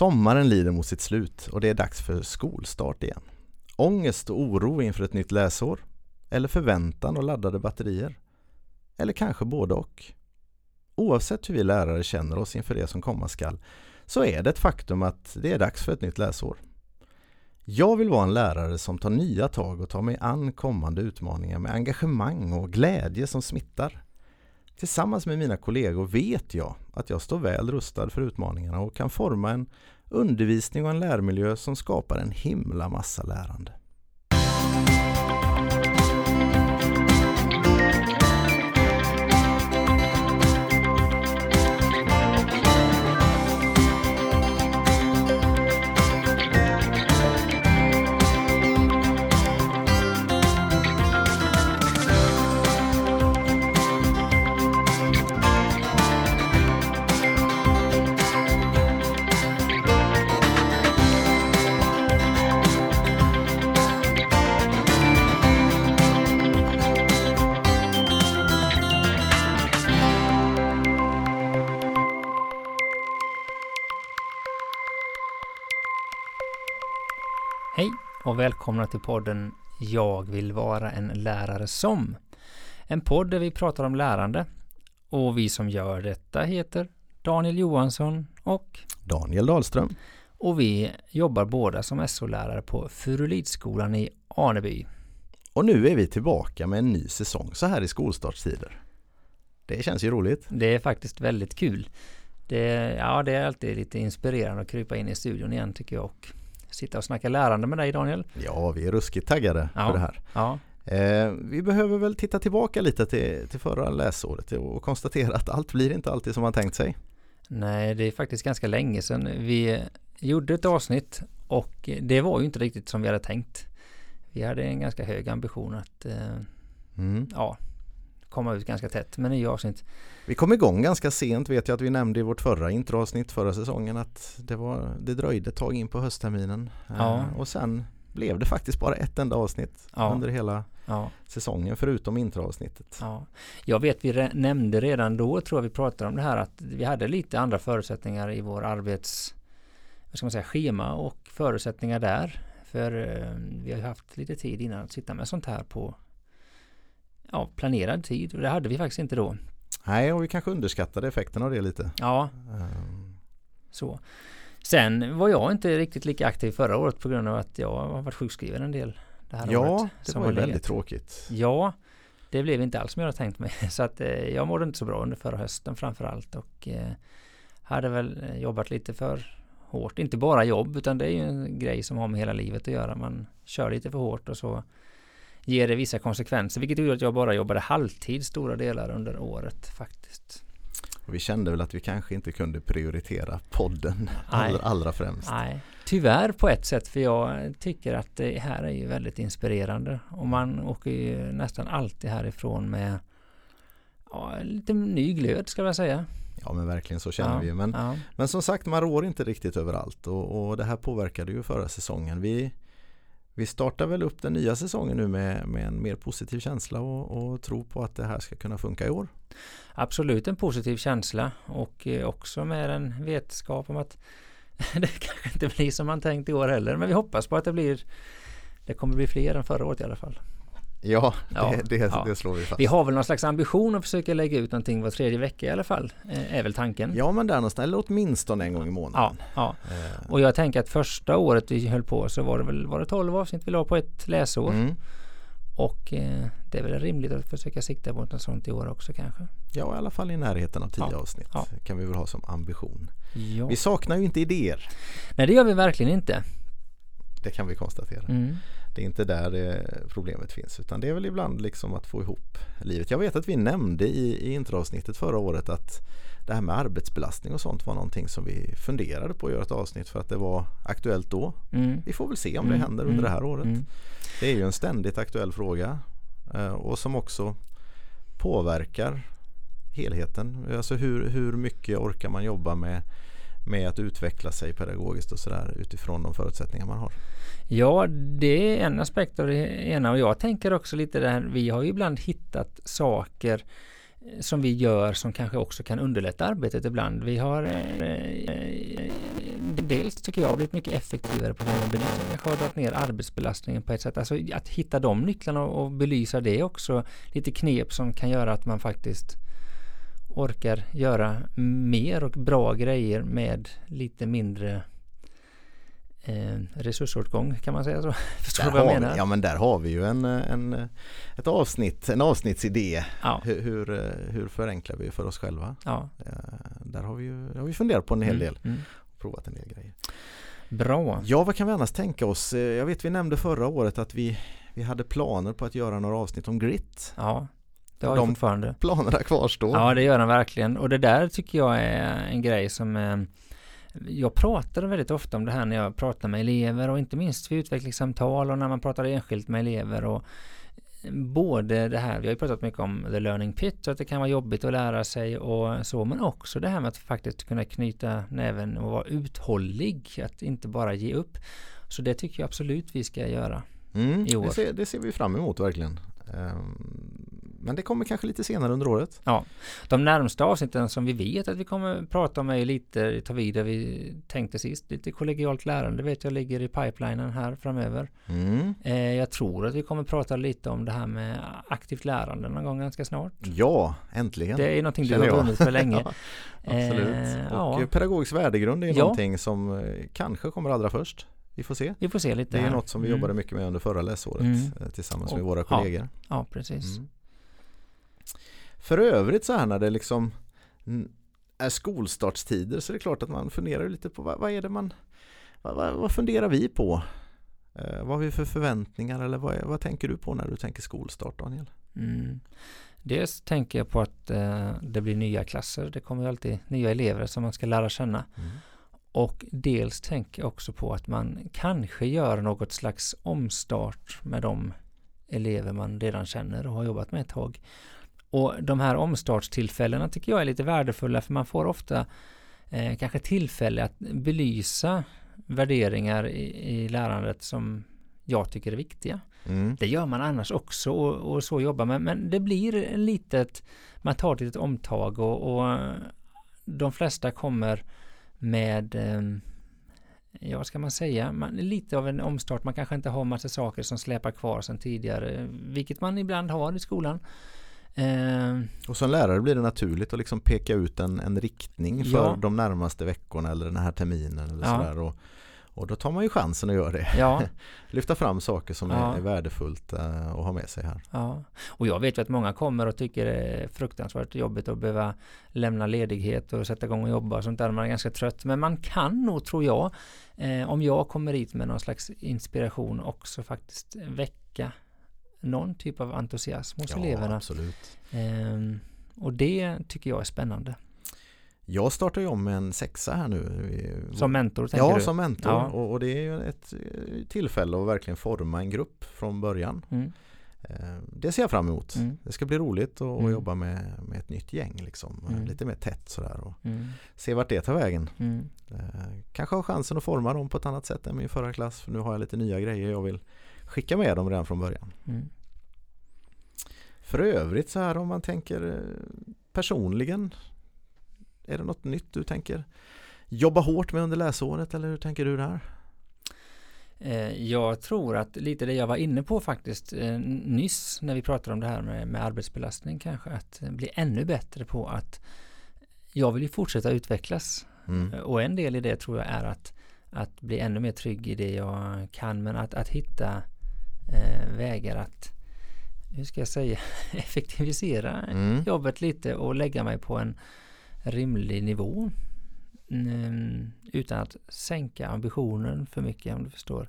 Sommaren lider mot sitt slut och det är dags för skolstart igen. Ångest och oro inför ett nytt läsår? Eller förväntan och laddade batterier? Eller kanske både och? Oavsett hur vi lärare känner oss inför det som komma skall så är det ett faktum att det är dags för ett nytt läsår. Jag vill vara en lärare som tar nya tag och tar mig an kommande utmaningar med engagemang och glädje som smittar. Tillsammans med mina kollegor vet jag att jag står väl rustad för utmaningarna och kan forma en undervisning och en lärmiljö som skapar en himla massa lärande. Hej och välkomna till podden Jag vill vara en lärare som. En podd där vi pratar om lärande. Och vi som gör detta heter Daniel Johansson och Daniel Dahlström. och vi jobbar båda som SO-lärare på Furulidskolan i Aneby. Och nu är vi tillbaka med en ny säsong så här i skolstartstider. Det känns ju roligt. Det är faktiskt väldigt kul. Det, ja, det är alltid lite inspirerande att krypa in i studion igen tycker jag och sitta och snacka lärande med dig Daniel. Ja, vi är ruskigt taggade Ja. för det här. Ja, Eh, vi behöver väl titta tillbaka lite till, till förra läsåret och konstatera att allt blir inte alltid som man tänkt sig. Nej, det är faktiskt ganska länge sedan vi gjorde ett avsnitt och det var ju inte riktigt som vi hade tänkt. Vi hade en ganska hög ambition att eh, Mm. ja, komma ut ganska tätt med nya avsnitt. Vi kom igång ganska sent vet jag att vi nämnde i vårt förra introavsnitt förra säsongen att det, var, det dröjde ett tag in på höstterminen. Ja. Eh, och sen blev det faktiskt bara ett enda avsnitt Ja. under hela Ja, säsongen förutom introavsnittet. ja. Jag vet vi re- nämnde redan då tror jag vi pratade om det här att vi hade lite andra förutsättningar i vår arbets vad ska man säga, schema och förutsättningar där. För eh, vi har ju haft lite tid innan att sitta med sånt här på ja, planerad tid och det hade vi faktiskt inte då. Nej, och vi kanske underskattade effekten av det lite. Ja, Eh, Så. Sen var jag inte riktigt lika aktiv förra året på grund av att jag har varit sjukskriven en del. Det här ja, året det var legat. väldigt tråkigt. Ja, det blev inte alls som jag hade tänkt mig. Så att eh, jag mådde inte så bra under förra hösten framför allt och eh, hade väl eh, jobbat lite för hårt. Inte bara jobb utan det är ju en grej som har med hela livet att göra. Man kör lite för hårt och så ger det vissa konsekvenser vilket gjorde att jag bara jobbade halvtid stora delar under året faktiskt. Och vi kände väl att vi kanske inte kunde prioritera podden allra, allra främst. Nej, tyvärr på ett sätt för jag tycker att det här är ju väldigt inspirerande och man åker ju nästan alltid härifrån med ja, lite ny glöd ska jag säga. Ja men verkligen så känner ja, vi ju. Men, ja, men som sagt man rår inte riktigt överallt och, och det här påverkade ju förra säsongen. Vi, vi startar väl upp den nya säsongen nu med, med en mer positiv känsla och, och tro på att det här ska kunna funka i år. absolut en positiv känsla och eh, också med en vetskap om att det kanske inte blir som man tänkt i år heller men vi hoppas på att det blir det kommer bli fler än förra året i alla fall. Ja, Ja, det, det, ja. det slår vi fast. Vi har väl någon slags ambition att försöka lägga ut någonting var tredje vecka i alla fall. eh, Är väl tanken. Ja men där någonstans, eller åtminstone en gång i månaden. ja, ja. Eh, Och jag tänker att första året vi höll på så var det väl var det 12 avsnitt vi la på ett läsår. mm. Och eh, det är väl rimligt att försöka sikta mot något sånt i år också kanske. Ja i alla fall i närheten av tio Ja, avsnitt ja. kan vi väl ha som ambition. Ja. Vi saknar ju inte idéer, Nej det gör vi verkligen inte. Det kan vi konstatera. Mm. Det är inte där det problemet finns utan det är väl ibland liksom att få ihop livet. Jag vet att vi nämnde i, i introavsnittet förra året att det här med arbetsbelastning och sånt var någonting som vi funderade på att göra ett avsnitt för att det var aktuellt då. Mm. Vi får väl se om Mm, det händer under mm, det här året. Mm. Det är ju en ständigt aktuell fråga eh, och som också påverkar helheten. Alltså hur, hur mycket orkar man jobba med, med att utveckla sig pedagogiskt och sådär utifrån de förutsättningar man har. Ja, det är en aspekt av det ena och jag tänker också lite där, vi har ju ibland hittat saker eh, som vi gör som kanske också kan underlätta arbetet ibland. Vi har eh, eh dels tycker jag blivit mycket effektivare på mobility. Jag har dragit ner arbetsbelastningen på ett sätt. Alltså att hitta de nycklarna och belysa det också. Lite knep som kan göra att man faktiskt orkar göra mer och bra grejer med lite mindre eh, resursåtgång kan man säga så. Förstår du vad jag menar? Vi, ja men där har vi ju en, en, ett avsnitt, en avsnittsidé. Ja. Hur, hur, hur, förenklar vi för oss själva? Ja. Där har vi ju har vi funderat på en hel mm, del. Mm. Provat en del grejer. Bra. Ja vad kan vi annars tänka oss? Eh, jag vet vi nämnde förra året att vi, vi hade planer på att göra några avsnitt om grit. Ja. Det har de fortfarande. planerna kvarstår. Ja det gör de verkligen och det där tycker jag är en grej som eh, jag pratar väldigt ofta om det här när jag pratar med elever och inte minst vid utvecklingssamtal och när man pratar enskilt med elever och både det här, vi har ju pratat mycket om the learning pit och att det kan vara jobbigt att lära sig och så, men också det här med att faktiskt kunna knyta näven och vara uthållig, att inte bara ge upp. Så det tycker jag absolut vi ska göra mm, i år. Det ser, det ser vi fram emot verkligen. Men det kommer kanske lite senare under året. Ja, de närmsta avsnitten som vi vet att vi kommer prata om är lite, ta vid där vi tänkte sist. Lite kollegialt lärande vet jag ligger i pipelinen här framöver. Mm. Eh, jag tror att vi kommer prata lite om det här med aktivt lärande någon gång ganska snart. Ja, äntligen. Det är någonting du har vunnit för länge. ja, absolut. Eh, och ja. pedagogisk värdegrund är ja. någonting som eh, kanske kommer allra först. Vi får se. Vi får se lite. Det är här. något som vi mm. jobbade mycket med under förra läsåret mm. Eh, tillsammans med våra kollegor. Ja, ja precis. Mm. För övrigt så här när det liksom är skolstartstider så är det klart att man funderar lite på vad, vad är det man vad, vad, funderar vi på? Eh, vad har vi för förväntningar eller vad, vad tänker du på när du tänker skolstart Daniel? Mm. Dels tänker jag på att eh, det blir nya klasser. Det kommer ju alltid nya elever som man ska lära känna. Mm. Och dels tänker jag också på att man kanske gör något slags omstart med de elever man redan känner och har jobbat med ett tag. Och de här omstartstillfällena tycker jag är lite värdefulla för man får ofta eh, kanske tillfälle att belysa värderingar i, i lärandet som jag tycker är viktiga. Mm. Det gör man annars också och, och, så jobbar man men det blir litet, man tar ett litet omtag och, och de flesta kommer med eh, ja vad ska man säga, man, lite av en omstart, man kanske inte har massa saker som släpar kvar sedan tidigare, vilket man ibland har i skolan. Eh, och som lärare blir det naturligt att liksom peka ut en, en riktning för ja. de närmaste veckorna eller den här terminen eller ja. sådär. Och, och då tar man ju chansen att göra det. Ja. Lyfta fram saker som ja. är, är värdefullt uh, att ha med sig här. Ja. Och jag vet ju att många kommer och tycker det är fruktansvärt jobbigt att behöva lämna ledighet och sätta igång och jobba och sånt där. Man är ganska trött. Men man kan nog, tror jag, eh, om jag kommer hit med någon slags inspiration också faktiskt väcka någon typ av entusiasm hos ja, eleverna. Absolut. Ehm, och det tycker jag är spännande. Jag startar ju om med en sexa här nu. Som mentor tänker ja, du? som mentor. Ja. Och, och, det är ju ett eh, tillfälle att verkligen forma en grupp från början. Mm. Ehm, det ser jag fram emot. Mm. Det ska bli roligt att mm. jobba med, med ett nytt gäng. Liksom. Mm. Lite mer tätt sådär. Och mm. Se vart det tar vägen. Mm. Ehm, kanske ha chansen att forma dem på ett annat sätt än min förra klass. För nu har jag lite nya grejer jag vill skicka med dem redan från början. Mm. För övrigt så här om man tänker eh, personligen Är det något nytt du tänker jobba hårt med under läsåret eller hur tänker du där? Eh, jag tror att lite det jag var inne på faktiskt eh, nyss när vi pratade om det här med, med arbetsbelastning kanske att bli ännu bättre på att jag vill ju fortsätta utvecklas mm. och en del i det tror jag är att att bli ännu mer trygg i det jag kan men att, att hitta eh, vägar att hur ska jag säga effektivisera mm. jobbet lite och lägga mig på en rimlig nivå mm, utan att sänka ambitionen för mycket om du förstår.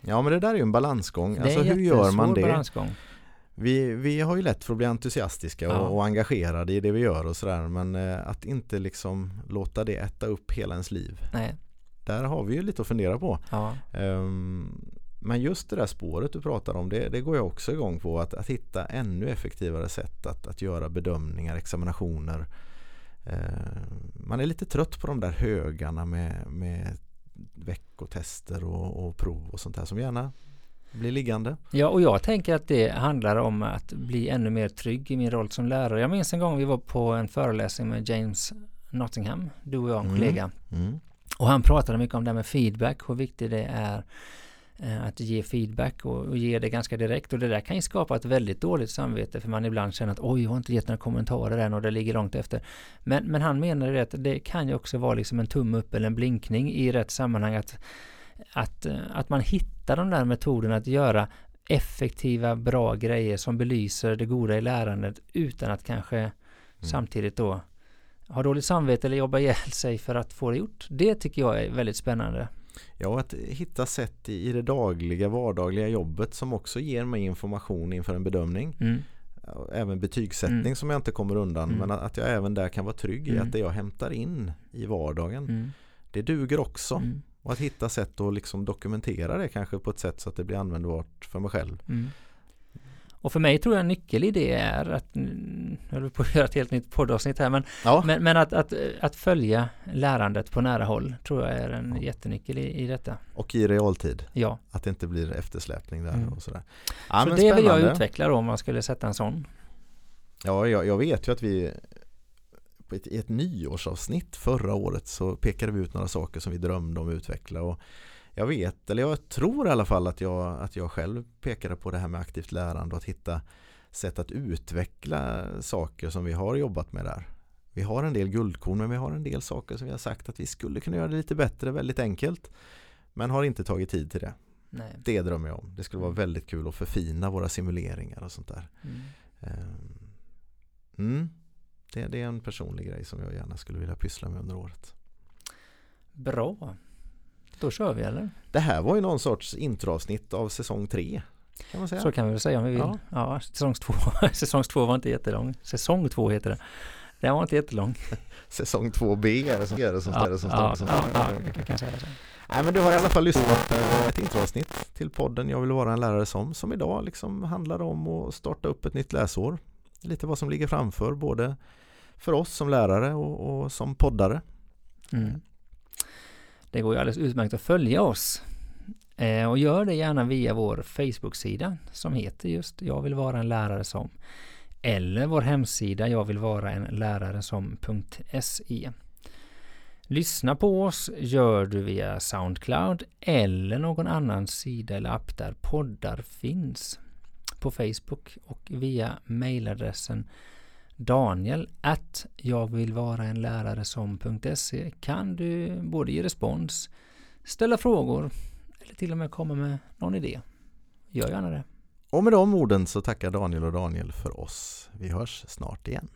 Ja men det där är ju en balansgång. Det alltså hur gör man det? Balansgång. Vi, vi har ju lätt för att bli entusiastiska ja. och, och, engagerade i det vi gör och sådär men eh, att inte liksom låta det äta upp hela ens liv. Nej. Där har vi ju lite att fundera på. Ja. Um, men just det där spåret du pratar om det, det går jag också igång på att, att hitta ännu effektivare sätt att, att göra bedömningar, examinationer. Eh, man är lite trött på de där högarna med, med veckotester och, och prov och sånt där som gärna blir liggande. Ja, och jag tänker att det handlar om att bli ännu mer trygg i min roll som lärare. Jag minns en gång vi var på en föreläsning med James Nottingham, du och jag, en mm. kollega. Mm. Och han pratade mycket om det här med feedback, hur viktigt det är att ge feedback och, och ge det ganska direkt och det där kan ju skapa ett väldigt dåligt samvete för man ibland känner att oj, jag har inte gett några kommentarer än och det ligger långt efter. Men, men han menade att det kan ju också vara liksom en tumme upp eller en blinkning i rätt sammanhang att, att, eh, att man hittar de där metoderna att göra effektiva, bra grejer som belyser det goda i lärandet utan att kanske mm. samtidigt då ha dåligt samvete eller jobba ihjäl sig för att få det gjort. Det tycker jag är väldigt spännande. Ja, att hitta sätt i det dagliga, vardagliga jobbet som också ger mig information inför en bedömning. Mm. Även betygssättning mm. som jag inte kommer undan mm. men att jag även där kan vara trygg i att mm. det jag hämtar in i vardagen mm. det duger också. Och att hitta sätt att liksom dokumentera det kanske på ett sätt så att det blir användbart för mig själv. Och för mig tror jag en nyckel i det är att, nu vi på att göra ett helt nytt poddavsnitt här, men, ja. men, men, att, att, att följa lärandet på nära håll tror jag är en jättenyckel i, i detta. Och i realtid? Ja. Att det inte blir eftersläpning där mm. och sådär. Ja, Så det spännande. vill jag utveckla då om man skulle sätta en sån. Ja, jag, jag vet ju att vi ett, i ett nyårsavsnitt förra året så pekade vi ut några saker som vi drömde om att utveckla och jag vet, eller jag tror i alla fall att jag, att jag själv pekade på det här med aktivt lärande och att hitta sätt att utveckla saker som vi har jobbat med där. Vi har en del guldkorn men vi har en del saker som vi har sagt att vi skulle kunna göra det lite bättre, väldigt enkelt. Men har inte tagit tid till det. Nej. Det drömmer jag om. Det skulle vara mm. väldigt kul att förfina våra simuleringar och sånt där. Mm. Ehm, mm. Det, det, är en personlig grej som jag gärna skulle vilja pyssla med under året. Bra. Då kör vi eller? Det här var ju någon sorts introavsnitt av säsong tre. Kan man säga. Så kan vi väl säga om vi vill. Ja, ja säsong, två, säsong två var inte jättelång. Säsong två heter det. Den var inte jättelång. säsong 2B är det som, är det som, ja, det som ja, står. Ja, ja, jag kan säga det. Nej men du har i alla fall lyssnat på ett introavsnitt till podden Jag vill vara en lärare som som idag liksom handlar om att starta upp ett nytt läsår. Lite vad som ligger framför både för oss som lärare och, och som poddare. Mm. Det går ju alldeles utmärkt att följa oss. Eh, och gör det gärna via vår Facebook-sida som heter just Jag vill vara en lärare som. Eller vår hemsida Jag vill vara en lärare som.se. Lyssna på oss gör du via Soundcloud eller någon annan sida eller app där poddar finns. På Facebook och via mejladressen Daniel att jag vill vara en lärare som.se kan du både ge respons, ställa frågor eller till och med komma med någon idé. Gör gärna det. Och med de orden så tackar Daniel och Daniel för oss. Vi hörs snart igen.